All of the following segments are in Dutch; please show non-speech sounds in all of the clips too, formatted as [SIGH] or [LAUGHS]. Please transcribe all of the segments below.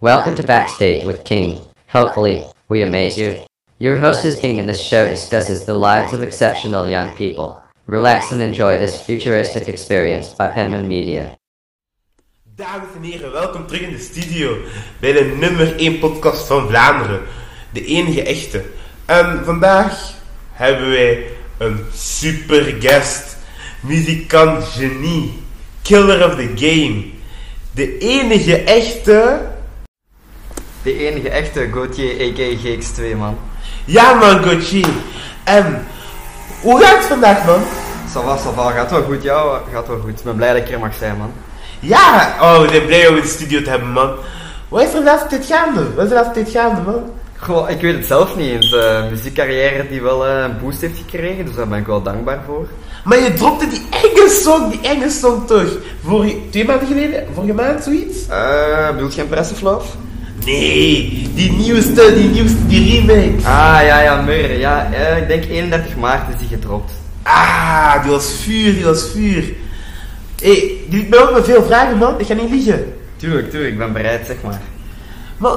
Welcome to Backstage with King. Hopefully, we amaze you. Your host is King, and this show discusses the lives of exceptional young people. Relax and enjoy this futuristic experience by Penman Media. Dames en heren, welkom terug in de studio bij de nummer 1 podcast van Vlaanderen. De enige echte. En vandaag hebben wij een super guest. Muzikant genie. Killer of the game. De enige echte... De enige echte Gauthier a.k.a. GX2 man. Ja man, Gauthier. En hoe gaat het vandaag man? Ça va, ça va. Gaat wel goed, ja, gaat wel goed. Ik ben blij dat ik er mag zijn man. Ja, oh, we zijn blij om in de studio te hebben man. Wat is er de laatste tijd gaande? Wat is er de laatste tijd gaande man? Goh, ik weet het zelf niet eens. De muziekcarrière die wel eh, een boost heeft gekregen, dus daar ben ik wel dankbaar voor. Maar je dropte die enge song, die enge song toch? Vorige, twee maanden geleden? Vorige maand, zoiets? Eh, bedoel je Impressive Love? Nee, die nieuwste, die nieuwste, die remake. Ah, ja, ja, Murray. Ja, eh, ik denk 31 maart is die gedropt. Ah, die was vuur, die was vuur. Hé, hey, die liet me veel vragen, man. Ik ga niet liegen. Tuurlijk, tuurlijk, ik ben bereid, zeg maar. Maar,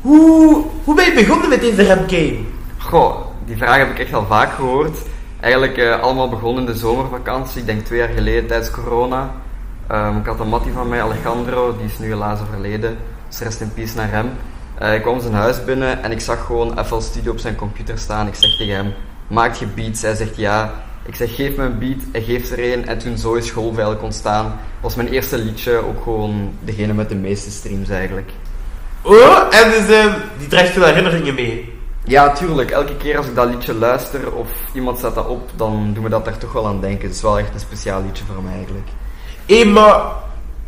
hoe, hoe ben je begonnen met deze rap game? Goh, die vraag heb ik echt al vaak gehoord. Eigenlijk eh, allemaal begonnen in de zomervakantie, ik denk twee jaar geleden tijdens corona. Um, ik had een mattie van mij, Alejandro, die is nu helaas overleden. Dus rest in peace naar hem. Uh, ik kwam zijn huis binnen en ik zag gewoon FL Studio op zijn computer staan. Ik zeg tegen hem, maak je beats? Hij zegt ja. Ik zeg, geef me een beat. Hij geeft er een. En toen zo is eigenlijk ontstaan. was mijn eerste liedje ook gewoon degene met de meeste streams eigenlijk. Oh, en dus uh, die draagt veel herinneringen mee? Ja, tuurlijk. Elke keer als ik dat liedje luister of iemand zet dat op, dan doen we dat er toch wel aan denken. Het is wel echt een speciaal liedje voor mij eigenlijk. Hé, maar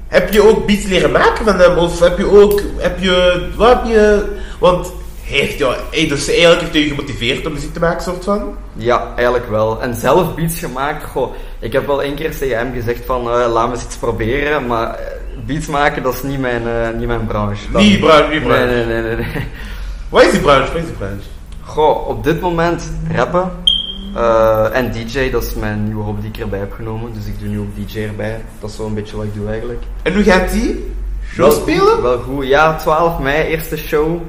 heb je ook beats leren maken van hem? Of heb je ook, heb je, wat heb je, want hij heeft, hij, dus eigenlijk heeft hij je gemotiveerd om muziek te maken, soort van? Ja, eigenlijk wel. En zelf beats gemaakt, goh, ik heb wel één keer tegen hem gezegd van, uh, laat me eens iets proberen, maar uh, beats maken, dat is niet mijn, uh, niet mijn branche. Dat, niet branche, niet branche. Nee, nee, nee, nee. nee. Wat is die branche? Wat is die branche? Goh, op dit moment rappen. Uh, en DJ, dat is mijn nieuwe hobby die ik erbij heb genomen. Dus ik doe nu ook DJ erbij. Dat is wel een beetje wat ik doe eigenlijk. En hoe gaat die? Show wel, spelen? Wel goed. Ja, 12 mei, eerste show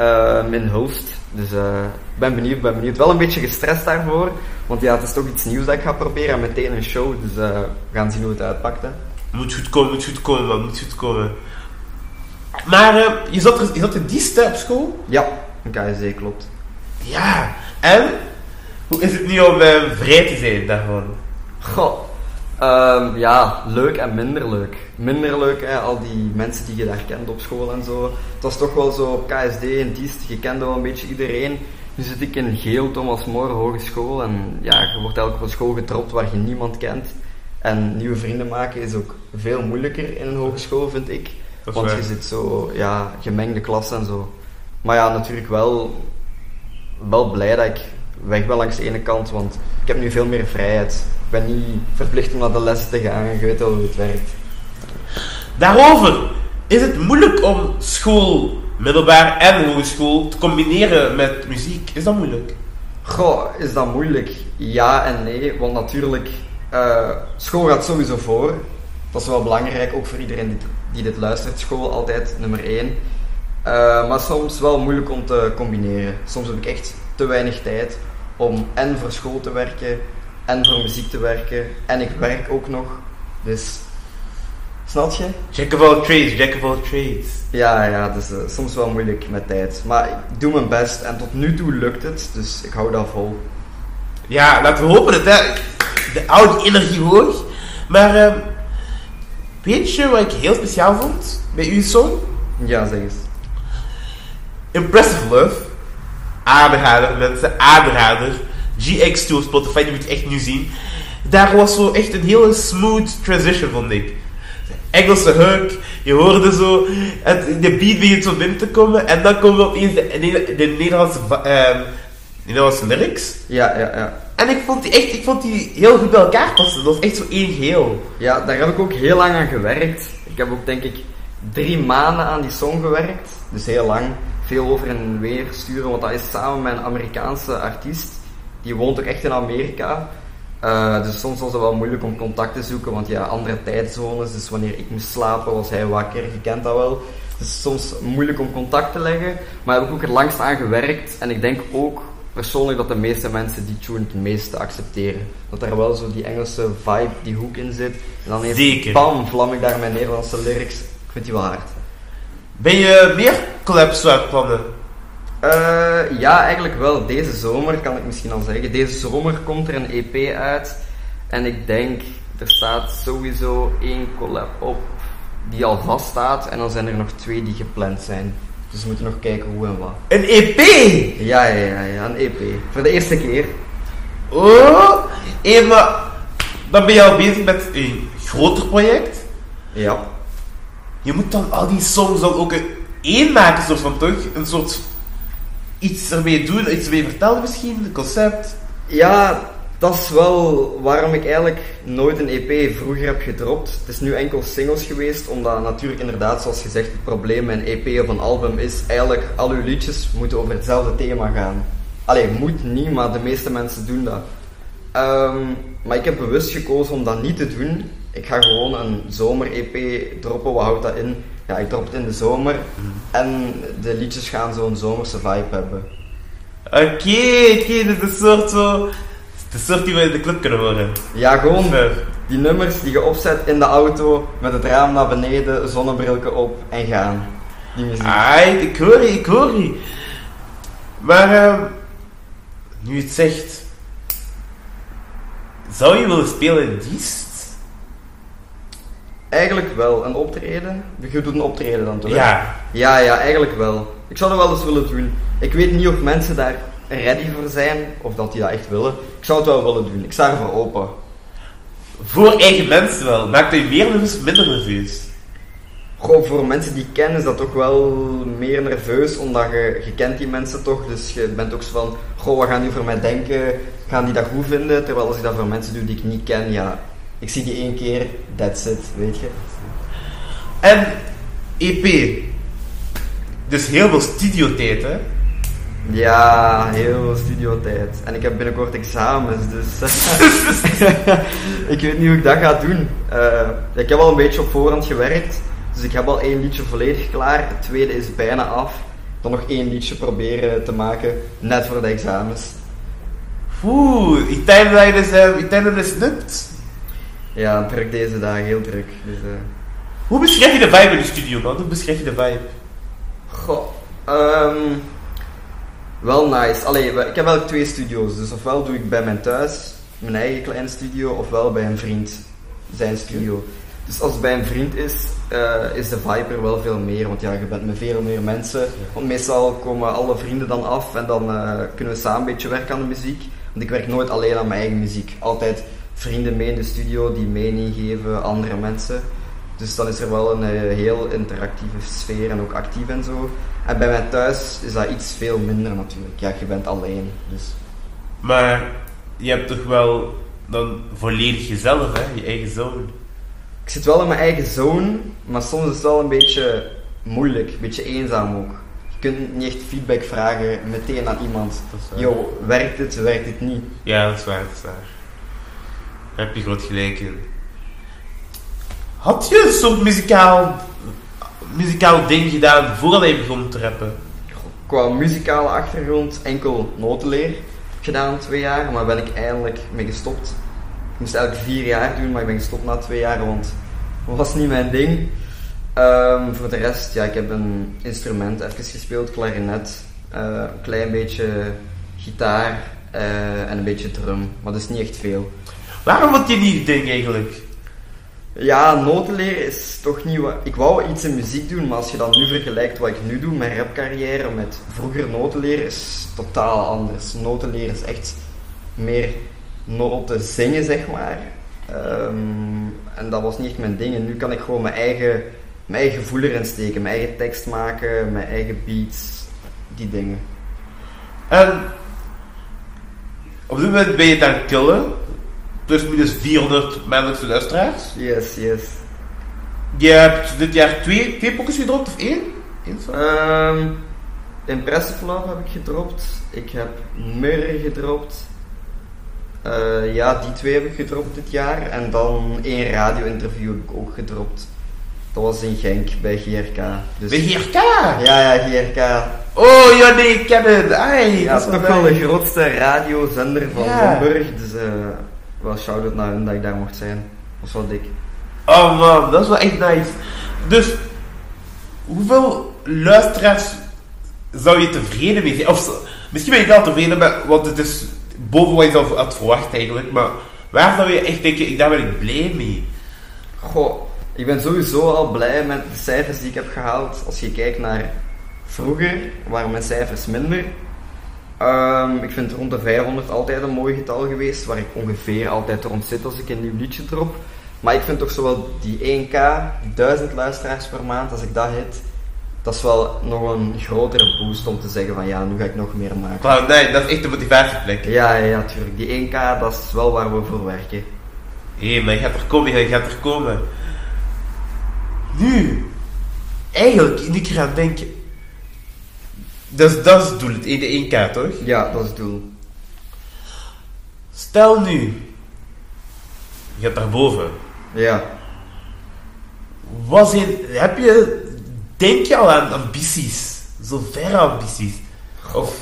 uh, in Hulst. Dus uh, ik ben benieuwd, ben benieuwd. Wel een beetje gestrest daarvoor. Want ja, het is toch iets nieuws dat ik ga proberen. En meteen een show. Dus we gaan zien hoe het uitpakt. Hè. Moet goed komen, moet goed komen man. Moet goed komen. Maar je, zat je zat in die op school? Ja, een KSC klopt. Ja, en? Hoe is het nu om uh, vrij te zijn daarvan? Goh, um, ja, leuk en minder leuk. Minder leuk, hè, al die mensen die je daar kent op school en zo. Het was toch wel zo op KSD en Diest, je kende wel een beetje iedereen. Nu zit ik in Geel, Thomas More Hogeschool. En ja, je wordt elke school getropt waar je niemand kent. En nieuwe vrienden maken is ook veel moeilijker in een hogeschool, vind ik. Want waar. je zit zo, ja, gemengde klassen en zo. Maar ja, natuurlijk wel, wel blij dat ik weg ben langs de ene kant, want ik heb nu veel meer vrijheid. Ik ben niet verplicht om naar de les te gaan, je weet wel hoe het werkt. Daarover, is het moeilijk om school, middelbaar en hogeschool te combineren met muziek? Is dat moeilijk? Goh, is dat moeilijk? Ja en nee, want natuurlijk, uh, school gaat sowieso voor. Dat is wel belangrijk, ook voor iedereen die, die dit luistert. School altijd nummer één. Uh, maar soms wel moeilijk om te combineren. Soms heb ik echt te weinig tijd om en voor school te werken en voor muziek te werken. En ik werk ook nog. Dus, snap je? Jack of all trades, jack of all trades. Ja, ja, dus uh, soms wel moeilijk met tijd. Maar ik doe mijn best en tot nu toe lukt het, dus ik hou dat vol. Ja, laten we hopen dat de oude energie hoog. Maar uh, weet je wat ik heel speciaal vond bij uw song? Ja, zeg eens. Impressive Love. Aanrader, mensen, aanrader. GX2 op Spotify, die moet je echt nu zien. Daar was zo echt een hele smooth transition, vond ik. Engelse hook, je hoorde zo het, de beat begint zo binnen te komen en dan komen opeens de, de, de Nederlandse, uh, Nederlandse lyrics. Ja, ja, ja. En ik vond die echt, ik vond die heel goed bij elkaar passen. Dat was echt zo één geheel. Ja, daar heb ik ook heel lang aan gewerkt. Ik heb ook denk ik drie maanden aan die song gewerkt. Dus heel lang. Veel over en weer sturen, want dat is samen met een Amerikaanse artiest. Die woont ook echt in Amerika. Uh, dus soms was het wel moeilijk om contact te zoeken, want ja, andere tijdzones. Dus wanneer ik moest slapen, was hij wakker. Je kent dat wel. Het is soms moeilijk om contact te leggen, maar heb ik ook het langst aan gewerkt. En ik denk ook persoonlijk dat de meeste mensen die tune het meeste accepteren. Dat er wel zo die Engelse vibe, die hoek in zit. En dan Zeker. bam, vlam ik daar mijn Nederlandse lyrics. Ik vind die wel hard. Ben je meer collabs aan plannen? Eh, ja, eigenlijk wel. Deze zomer kan ik misschien al zeggen. Deze zomer komt er een EP uit. En ik denk, er staat sowieso één collab op die al vast staat. En dan zijn er nog twee die gepland zijn. Dus we moeten nog kijken hoe en wat. Een EP! Ja, ja, ja, ja een EP. Voor de eerste keer. Oh! Maar dan ben je al bezig met een groter project. Ja. Je moet dan al die songs dan ook in één maken, soort van toch? Een soort iets ermee doen, iets ermee vertellen misschien, een concept. Ja, dat is wel waarom ik eigenlijk nooit een EP vroeger heb gedropt. Het is nu enkel singles geweest, omdat natuurlijk inderdaad, zoals gezegd, het probleem met een EP of een album is eigenlijk al uw liedjes moeten over hetzelfde thema gaan. Allee, moet niet, maar de meeste mensen doen dat. Ehm, maar ik heb bewust gekozen om dat niet te doen. Ik ga gewoon een zomer-EP droppen. Wat houdt dat in? Ja, ik drop het in de zomer. En de liedjes gaan zo'n zomerse vibe hebben. Oké, oké, dit is een soort zo... De soort die we in de club kunnen horen. Ja, gewoon die nummers die je opzet in de auto met het raam naar beneden, zonnebrilken op en gaan. Die muziek. Ik hoor je, ik hoor je. Maar, ehm, nu je het zegt... Zou je willen spelen in Diest? Eigenlijk wel, een optreden. Je doet een optreden dan toch? Ja. Ja, ja, eigenlijk wel. Ik zou dat wel eens willen doen. Ik weet niet of mensen daar ready voor zijn, of dat die dat echt willen. Ik zou het wel willen doen. Ik sta ervoor open. Voor eigen mensen wel. Maakt dat je meer nerveus of minder nerveus? Goh, voor mensen die ik ken is dat toch wel meer nerveus, omdat je, je kent die mensen toch, dus je bent ook zo van, goh, wat gaan die voor mij denken? Gaan die dat goed vinden? Terwijl als ik dat voor mensen doe die ik niet ken, ja, ik zie die één keer, that's it, weet je. En EP. Dus heel veel studiotijd, hè? Ja, heel veel studiotijd. En ik heb binnenkort examens, dus [LAUGHS] ik weet niet hoe ik dat ga doen. Eh, ik heb al een beetje op voorhand gewerkt, dus ik heb al één liedje volledig klaar. Het tweede is bijna af. Dan nog één liedje proberen te maken, net voor de examens. Oeh, ik denk dat je dus, eh, ik denk dat je lukt. Ja, druk deze dagen, heel druk. Dus, eh, Hoe beschrijf je de vibe in de studio, man? Hoe beschrijf je de vibe? Goh, ehm, wel nice. Allee, ik heb wel twee studio's. Dus ofwel doe ik bij mijn thuis, mijn eigen kleine studio, ofwel bij een vriend, zijn studio. Dus als het bij een vriend is, eh, is de vibe er wel veel meer. Want ja, je bent met veel meer mensen. Want meestal komen alle vrienden dan af en dan eh, kunnen we samen een beetje werken aan de muziek. Want ik werk nooit alleen aan mijn eigen muziek. Altijd vrienden mee in de studio die mening geven, andere mensen. Dus dan is er wel een eh, heel interactieve sfeer en ook actief en zo. En bij mij thuis is dat iets veel minder natuurlijk. Ja, je bent alleen. Dus. Maar je hebt toch wel dan volledig jezelf, hè? Je eigen zone. Ik zit wel in mijn eigen zone, maar soms is het wel een beetje moeilijk, een beetje eenzaam ook. Je kunt niet echt feedback vragen meteen aan iemand. Yo, werkt het, werkt het niet? Ja, dat is waar, dat is waar. Daar heb je groot gelijk in. Had je een soort muzikaal, muzikaal ding gedaan voordat je begon te rappen? Qua muzikale achtergrond enkel notenleer gedaan, twee jaar, maar ben ik eindelijk mee gestopt. Ik moest eigenlijk vier jaar doen, maar ik ben gestopt na twee jaar, want dat was niet mijn ding. Ehm, voor de rest, ja, ik heb een instrument even gespeeld, klarinet, eh, een klein beetje gitaar eh, en een beetje drum, maar dat is niet echt veel. Waarom had je die ding eigenlijk? Ja, notenleren is toch niet wat... Ik wou iets in muziek doen, maar als je dan nu vergelijkt wat ik nu doe, mijn rapcarrière, met vroeger notenleren, is totaal anders. Notenleren is echt meer noten zingen, zeg maar. Ehm, en dat was niet echt mijn ding. En nu kan ik gewoon mijn eigen, mijn eigen gevoel erin steken, mijn eigen tekst maken, mijn eigen beats, die dingen. En op dit moment ben je het aan het killen. Plus minus 400 maandelijkse luisteraars. Yes, yes. Je hebt dit jaar twee, twee pokkers gedropt, of één? Eén zo? Ehm Impressive Love heb ik gedropt. Ik heb Mirror gedropt. Eh, ja, die twee heb ik gedropt dit jaar. En dan één radio-interview heb ik ook gedropt. Dat was in Genk bij GRK. Dus, Bij GRK? Ja, ja, GRK. Oh, ja, nee, ik ken het. Ai, Ja, dat is toch wel de grootste radiozender van Ja. Limburg. Dus eh wel shout-out naar hun dat ik daar mocht zijn. Was wel dik. Oh man, dat is wel echt nice. Dus, hoeveel luisteraars zou je tevreden mee zijn? Of misschien ben je wel tevreden met, want het is boven wat je zelf had verwacht eigenlijk. Maar waar zou je echt denken, daar ben ik blij mee? Goh, ik ben sowieso al blij met de cijfers die ik heb gehaald. Als je kijkt naar vroeger, waren mijn cijfers minder. Ehm, ik vind rond de 500 altijd een mooi getal geweest, waar ik ongeveer altijd rond zit als ik een nieuw liedje drop. Maar ik vind toch zowel die 1k, 1000 luisteraars per maand, als ik dat hit, dat is wel nog een grotere boost om te zeggen van ja, nu ga ik nog meer maken. Wauw, nee, dat is echt de motivatieplek. Ja, ja, ja, tuurlijk. Die 1k, dat is wel waar we voor werken. Hé, maar je gaat er komen, je gaat er komen. Nu, eigenlijk, nu ik aan denken. Is, dat is het doel, het ene 1K, toch? Ja, dat is het doel. Stel nu, je gaat daarboven. Ja. Wat zijn, heb je, denk je al aan ambities? Zo verre ambities? Of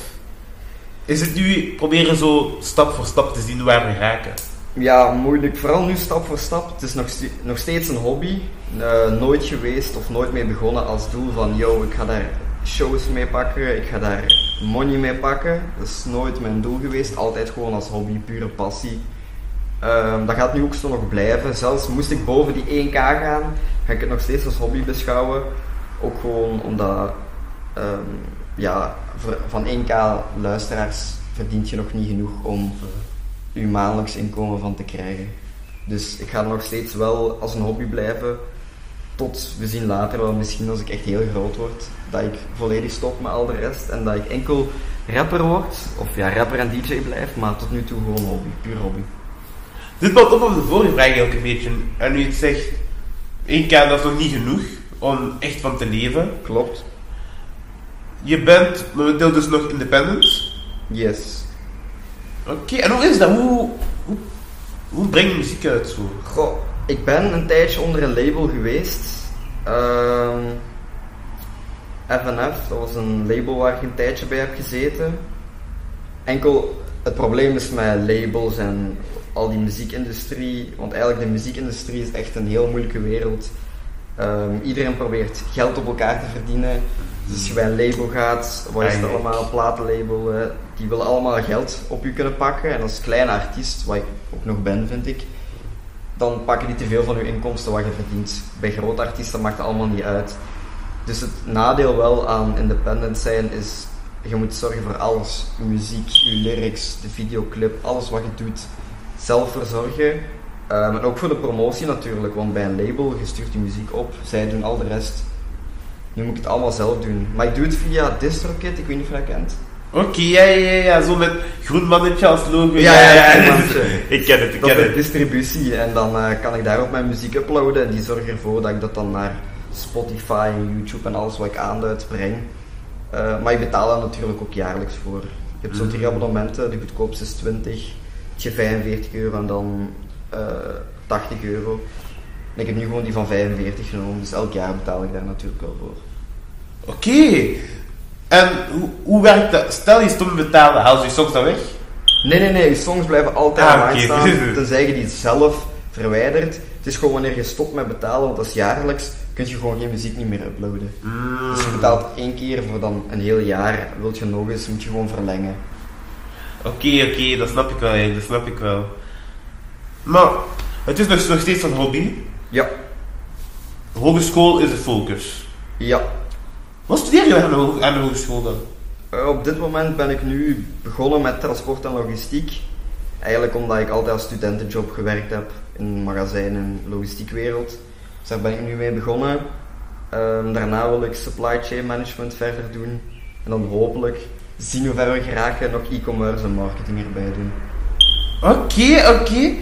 is het nu proberen zo stap voor stap te zien waar we raken? Ja, moeilijk. Vooral nu stap voor stap. Het is nog, nog steeds een hobby. Eh, nooit geweest of nooit mee begonnen als doel van, yo, ik ga daar shows mee pakken, ik ga daar money mee pakken. Dat is nooit mijn doel geweest. Altijd gewoon als hobby, pure passie. Ehm, dat gaat nu ook zo nog blijven. Zelfs moest ik boven die 1k gaan, ga ik het nog steeds als hobby beschouwen. Ook gewoon omdat, ehm, ja, van 1k luisteraars verdient je nog niet genoeg om je maandelijks inkomen van te krijgen. Dus ik ga nog steeds wel als een hobby blijven. Tot we zien later wel, misschien als ik echt heel groot word, dat ik volledig stop met al de rest en dat ik enkel rapper word. Of ja, rapper en DJ blijf, maar tot nu toe gewoon hobby, puur hobby. Dit valt op op de vorige vraag eigenlijk een beetje. En nu het zegt, 1K dat is nog niet genoeg om echt van te leven. Klopt. Je bent momenteel dus nog independent. Yes. Oké, en hoe is dat? Hoe, hoe, hoe breng je muziek uit zo? Goh, ik ben een tijdje onder een label geweest. Ehm FNF, dat was een label waar ik een tijdje bij heb gezeten. Enkel het probleem is met labels en al die muziekindustrie, want eigenlijk de muziekindustrie is echt een heel moeilijke wereld. Ehm, iedereen probeert geld op elkaar te verdienen. Dus als je bij een label gaat, wat is het allemaal, platenlabel, die willen allemaal geld op je kunnen pakken. En als kleine artiest, wat ik ook nog ben, vind ik, dan pakken die te veel van je inkomsten wat je verdient. Bij grote artiesten maakt het allemaal niet uit. Dus het nadeel wel aan independent zijn is, je moet zorgen voor alles. Je muziek, je lyrics, de videoclip, alles wat je doet, zelf verzorgen. Ehm, en ook voor de promotie natuurlijk, want bij een label, je stuurt je muziek op, zij doen al de rest. Nu moet ik het allemaal zelf doen. Maar ik doe het via DistroKid, ik weet niet of je dat kent. Oké, ja, ja, ja, ja, zo met groen mannetje als logo. Ja, ja, ja, mannetje. [LAUGHS] ik ken het, ik Dat is ken het. distributie en dan eh, kan ik daarop mijn muziek uploaden en die zorgen ervoor dat ik dat dan naar Spotify en YouTube en alles wat ik aanduid breng. Eh, maar ik betaal daar natuurlijk ook jaarlijks voor. Je hebt zo'n drie abonnementen, de goedkoopste is 20, je 45 euro en dan eh 80 euro. En ik heb nu gewoon die van 45 genomen, dus elk jaar betaal ik daar natuurlijk wel voor. Oké. En hoe, hoe werkt dat? Stel je stond betalen, haal je je songs dan weg? Nee, nee, nee, je songs blijven altijd Ah, online staan, [LAUGHS] tenzij je die zelf verwijdert. Het is gewoon wanneer je stopt met betalen, want dat is jaarlijks, kun je gewoon geen muziek niet meer uploaden. Mm. Dus je betaalt één keer voor dan een heel jaar, wilt je nog eens, moet je gewoon verlengen. Oké, oké, dat snap ik wel, dat snap ik wel. Maar, het is nog steeds een hobby. Ja, Hogeschool is de focus. ja. Wat studeer je aan de, hogeschool dan? Op dit moment ben ik nu begonnen met transport en logistiek. Eigenlijk omdat ik altijd als studentenjob gewerkt heb in een magazijn en logistiekwereld. Dus daar ben ik nu mee begonnen. Ehm, daarna wil ik supply chain management verder doen. En dan hopelijk zien hoe ver we geraken, nog e-commerce en marketing erbij doen. Oké, oké.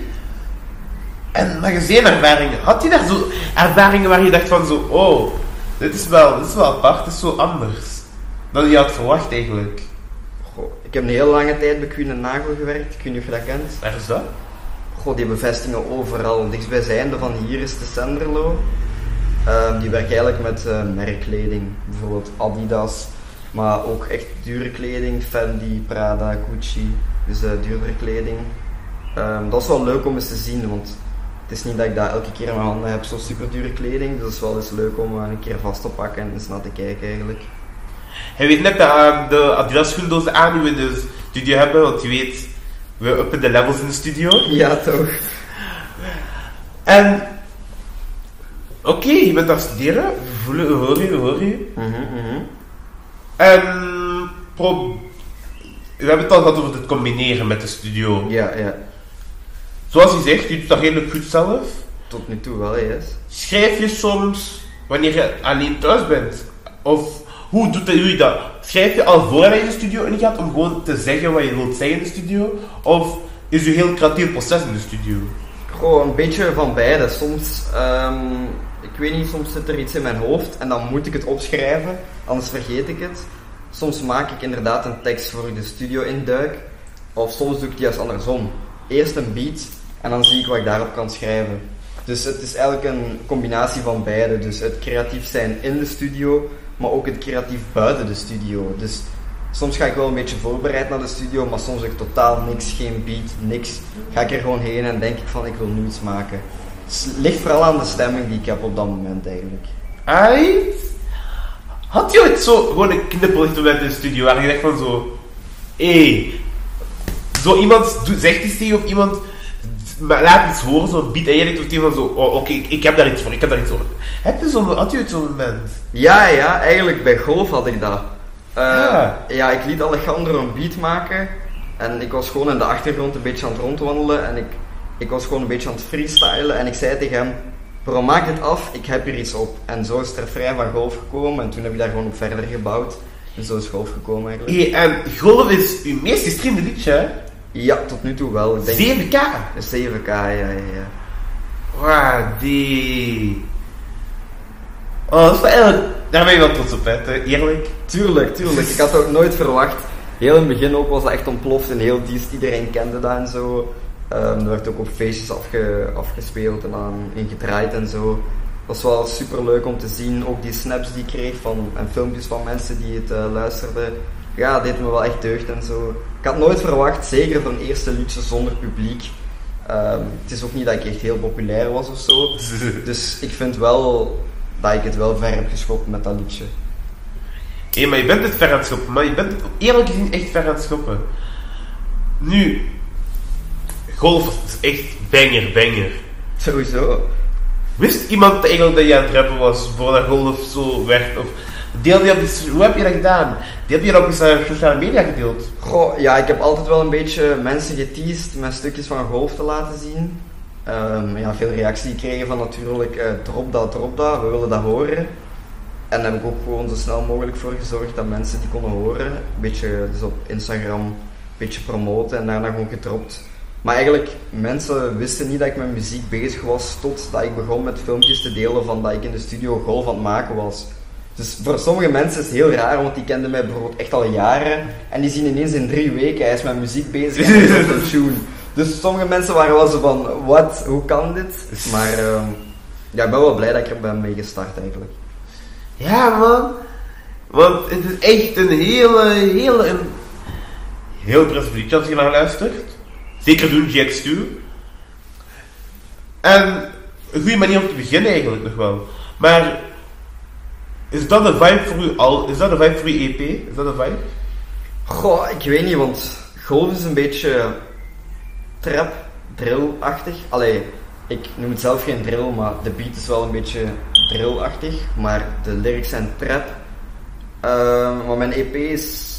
En magazijnervaringen, had je daar zo ervaringen waar je dacht van zo, oh, dit is wel, dit is wel apart, dit is zo anders. Dan je had verwacht eigenlijk. Goh, ik heb een hele lange tijd bij Queen Nagel gewerkt, ik weet niet of je dat kent. Waar is dat? Goh, die bevestingen overal. Dichtstbijzijnde van hier is de Senderlo. Ehm, die werken eigenlijk met eh, merkkleding, bijvoorbeeld Adidas, maar ook echt dure kleding, Fendi, Prada, Gucci, dus uh, duurdere kleding. Ehm, dat is wel leuk om eens te zien, want het is niet dat ik dat elke keer in mijn handen heb, zo super dure kleding, dus het is wel eens leuk om een keer vast te pakken en eens naar te kijken eigenlijk. Hij weet net dat uh, de Adidas schoendozen aan we in de studio hebben, want je weet, we uppen de levels in de studio. Ja, toch. En, oké, je bent aan het studeren, we voelen, we horen je, we horen je. Mhm, mhm. En, pro we hebben het al gehad over het combineren met de studio. Ja, ja. Zoals je zegt, je doet dat redelijk goed zelf. Tot nu toe wel, yes. Schrijf je soms wanneer je alleen thuis bent? Of hoe doet doe je dat? Schrijf je al voordat je de studio ingaat om gewoon te zeggen wat je wilt zeggen in de studio? Of is je heel creatief proces in de studio? Gewoon een beetje van beide. Soms, ehm, ik weet niet, soms zit er iets in mijn hoofd en dan moet ik het opschrijven, anders vergeet ik het. Soms maak ik inderdaad een tekst voor ik de studio induik. Of soms doe ik het juist andersom. Eerst een beat en dan zie ik wat ik daarop kan schrijven. Dus het is eigenlijk een combinatie van beide. Dus het creatief zijn in de studio, maar ook het creatief buiten de studio. Dus soms ga ik wel een beetje voorbereid naar de studio, maar soms heb ik totaal niks, geen beat, niks. Ga ik er gewoon heen en denk ik van ik wil nu iets maken. Het ligt vooral aan de stemming die ik heb op dat moment eigenlijk. Ai? Had je ooit zo gewoon een knipperlicht moment in de studio waar je zegt van zo... Hé, zo iemand zegt iets tegen of iemand laat iets horen, zo'n beat, en jij denkt tegen van zo, oh, oké, ik, ik heb daar iets voor, ik heb daar iets voor. Heb je zo'n, had je zo'n moment? Ja, ja, eigenlijk bij golf had ik dat. Eh, Ja. ja, ik liet Alejandro een beat maken en ik was gewoon in de achtergrond een beetje aan het rondwandelen en ik, ik was gewoon een beetje aan het freestylen en ik zei tegen hem, bro maak dit af, ik heb hier iets op. En zo is het refrein van golf gekomen en toen heb ik daar gewoon op verder gebouwd. En zo is golf gekomen eigenlijk. Hé, en Golf is uw meest gestreamde liedje, hè? Ja, tot nu toe wel. Ik denk 7k! 7k, ja, ja, ja. Wauw, die... Oh, dat is wel eigenlijk... Daar ben je wel trots op, hè? Eerlijk. Tuurlijk, tuurlijk. Ik had het ook nooit verwacht. Heel in het begin ook was dat echt ontploft en heel diest. Iedereen kende dat en zo. Ehm, er werd ook op feestjes afge, afgespeeld en dan in gedraaid en zo. Dat was wel super leuk om te zien. Ook die snaps die ik kreeg van, en filmpjes van mensen die het eh, luisterden. Ja, deed me wel echt deugd en zo. Ik had nooit verwacht, zeker voor een eerste liedje zonder publiek. Ehm, het is ook niet dat ik echt heel populair was of zo. [LAUGHS] Dus ik vind wel dat ik het wel ver heb geschopt met dat liedje. Hé, maar je bent het ver aan het schoppen, maar je bent het eerlijk gezien echt ver aan het schoppen. Nu, golf is echt banger, banger. Sowieso. Wist iemand eigenlijk dat je aan het rappen was voordat golf zo werd? Of deel je op die, hoe heb je dat gedaan? Deel je dat op je sociale media gedeeld? Goh, ja, ik heb altijd wel een beetje mensen geteased met stukjes van golf te laten zien. Ehm, ja, veel reactie gekregen van natuurlijk, eh, drop dat, drop dat, we willen dat horen. En daar heb ik ook gewoon zo snel mogelijk voor gezorgd dat mensen die konden horen. Een beetje dus op Instagram, een beetje promoten en daarna gewoon gedropt. Maar eigenlijk, mensen wisten niet dat ik met muziek bezig was totdat ik begon met filmpjes te delen van dat ik in de studio golf aan het maken was. Dus voor sommige mensen is het heel raar, want die kenden mij bijvoorbeeld echt al jaren. En die zien ineens in drie weken, hij is met muziek bezig en hij een [LAUGHS] tune. Dus sommige mensen waren wel zo van, wat, hoe kan dit? Maar ehm, ja, ik ben wel blij dat ik er ben mee gestart eigenlijk. Ja, man. Want het is echt een hele, hele, een heel liedje als je naar luistert. Zeker doen, GX2. En een goede manier om te beginnen eigenlijk nog wel. Maar is dat de vibe voor u al? Is dat de vibe voor uw EP? Is dat de vibe? Goh, ik weet niet, want golf is een beetje trap, drill-achtig. Allee, ik noem het zelf geen drill, maar de beat is wel een beetje drill-achtig. Maar de lyrics zijn trap. Ehm, maar mijn EP is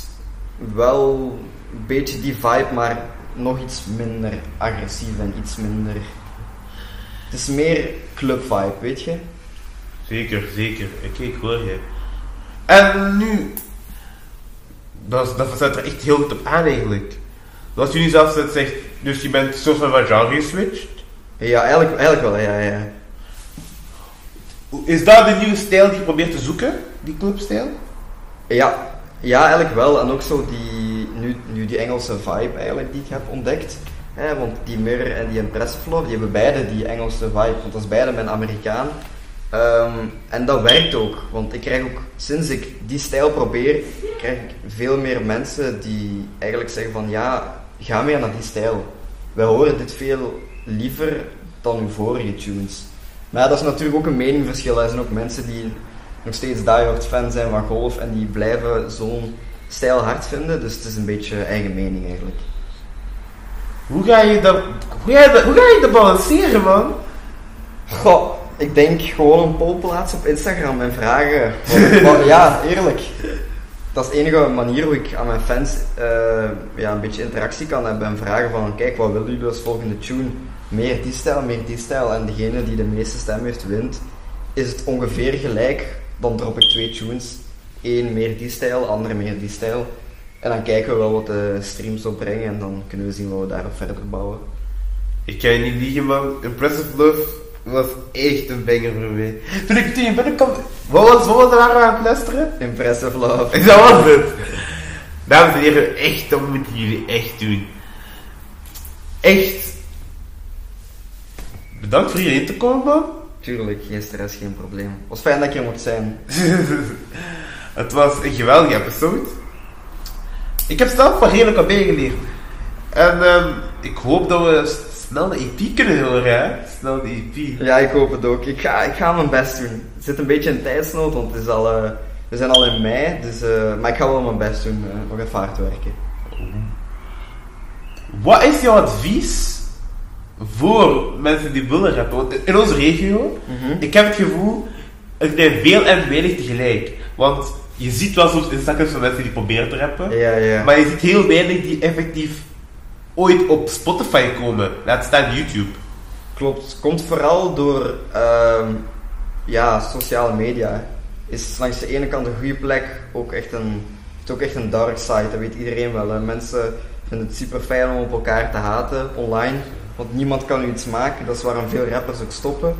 wel een beetje die vibe, maar nog iets minder agressief en iets minder... Het is meer club vibe, weet je? Zeker, zeker. Oké, ik hoor je. En nu, dat, dat zet er echt heel goed op aan eigenlijk. Zoals je nu zelf zegt, dus je bent soort van van genre geswitcht. Ja, eigenlijk, eigenlijk wel, ja, ja. Is dat de nieuwe stijl die je probeert te zoeken, die clubstijl? Ja, ja, eigenlijk wel. En ook zo die, nu, nu die Engelse vibe eigenlijk die ik heb ontdekt. Hè, want die Mirror en die Impressive Flow, die hebben beide die Engelse vibe. Want dat is beide mijn Amerikaan. Ehm, en dat werkt ook, want ik krijg ook, sinds ik die stijl probeer, krijg ik veel meer mensen die eigenlijk zeggen van ja, ga meer naar die stijl. Wij horen dit veel liever dan uw vorige tunes. Maar ja, dat is natuurlijk ook een meningverschil. Er zijn ook mensen die nog steeds diehard fan zijn van golf en die blijven zo'n stijl hard vinden. Dus het is een beetje eigen mening eigenlijk. Hoe ga je dat, hoe ga je dat, hoe ga je dat balanceren, man? Goh, ik denk gewoon een poll plaatsen op Instagram en vragen. Wat- ja, eerlijk. Dat is de enige manier hoe ik aan mijn fans eh, ja, een beetje interactie kan hebben en vragen van kijk, wat willen jullie als volgende tune? Meer die stijl, meer die stijl. En degene die de meeste stem heeft, wint. Is het ongeveer gelijk, dan drop ik twee tunes. Eén meer die stijl, andere meer die stijl. En dan kijken we wel wat de streams opbrengen en dan kunnen we zien wat we daarop verder bouwen. Ik kan je niet liegen, man. Impressive Love was echt een banger voor mij. Toen ik toen je binnenkwam, wat was, wat er we aan het luisteren? Impressive love. [LAUGHS] Dat was het. Dames en heren, echt, dat moeten jullie echt doen. Echt. Bedankt voor hierheen te komen, man. Tuurlijk, geen stress, geen probleem. Het was fijn dat ik hier mocht zijn. [LAUGHS] Het was een geweldige episode. Ik heb zelf van redelijk wat bijgeleerd. En ehm, ik hoop dat we snel de EP kunnen horen, hè? Snel de EP. Ja, ik hoop het ook. Ik ga, ik ga mijn best doen. Het zit een beetje in tijdsnood, want het is al, eh, we zijn al in mei. Dus, eh, maar ik ga wel mijn best doen. eh, nog even hard werken. Wat is jouw advies voor mensen die willen rappen? Want in onze regio, Mhm. ik heb het gevoel, er zijn veel en weinig tegelijk. Want je ziet wel soms Instagrams van mensen die proberen te rappen, Ja, ja. maar je ziet heel weinig die effectief ooit op Spotify komen, laat staan YouTube. Klopt. Komt vooral door ehm, ja, sociale media. Is langs de ene kant een goede plek, ook echt een, het is ook echt een dark side, dat weet iedereen wel. Mensen vinden het super fijn om op elkaar te haten online, want niemand kan iets maken. Dat is waarom veel rappers ook stoppen.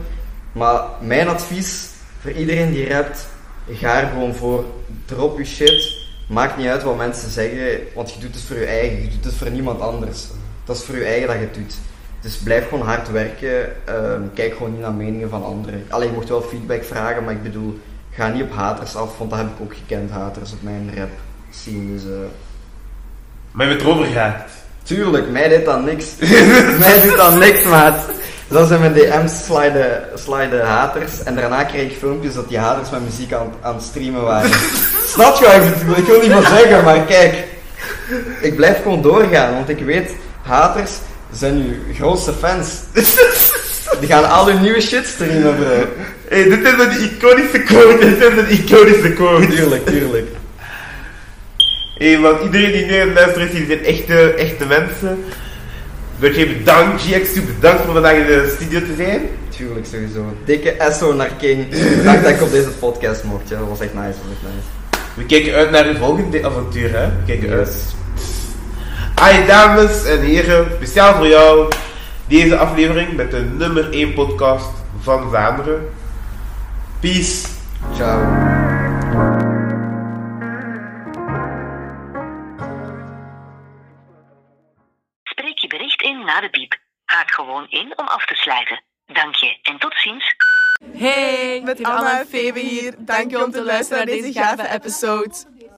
Maar mijn advies voor iedereen die rapt, ga er gewoon voor. Drop je shit. Maakt niet uit wat mensen zeggen, want je doet het voor je eigen, je doet het voor niemand anders. Dat is voor je eigen dat je het doet. Dus blijf gewoon hard werken. ehm, kijk gewoon niet naar meningen van anderen. Alleen je mocht wel feedback vragen, maar ik bedoel, ga niet op haters af, want dat heb ik ook gekend, haters op mijn rap scene. Dus, eh, Maar je bent erover geraakt. Tuurlijk, mij deed dan niks. [LAUGHS] mij doet dan niks, maat. Zoals in mijn DM's sliden, sliden haters. En daarna kreeg ik filmpjes dat die haters mijn muziek aan, aan het streamen waren. [LAUGHS] Snap je wat ik bedoel? Ik wil niet meer zeggen, maar kijk. Ik blijf gewoon doorgaan, want ik weet, haters zijn uw grootste fans. [LAUGHS] Die gaan al hun nieuwe shit streamen, bro. Hey, dit is een iconische quote, dit is een iconische quote. Tuurlijk, tuurlijk. Hey, want iedereen die nu is, die zijn echte, echte mensen. Wil je bedankt, GX2, bedankt voor vandaag in de studio te zijn. Tuurlijk, sowieso. Dikke SO naar King. Dank dat ik op deze podcast mocht, ja. Dat was echt nice, was echt nice. We kijken uit naar het volgende avontuur, hè? We kijken uit. Hi dames en heren, speciaal voor jou deze aflevering met de nummer 1 podcast van Vlaanderen. Peace. Ciao. Gewoon in om af te sluiten. Dank je en tot ziens. Hey, met Anna en Febe hier. Dank je om te luisteren naar deze gave episode.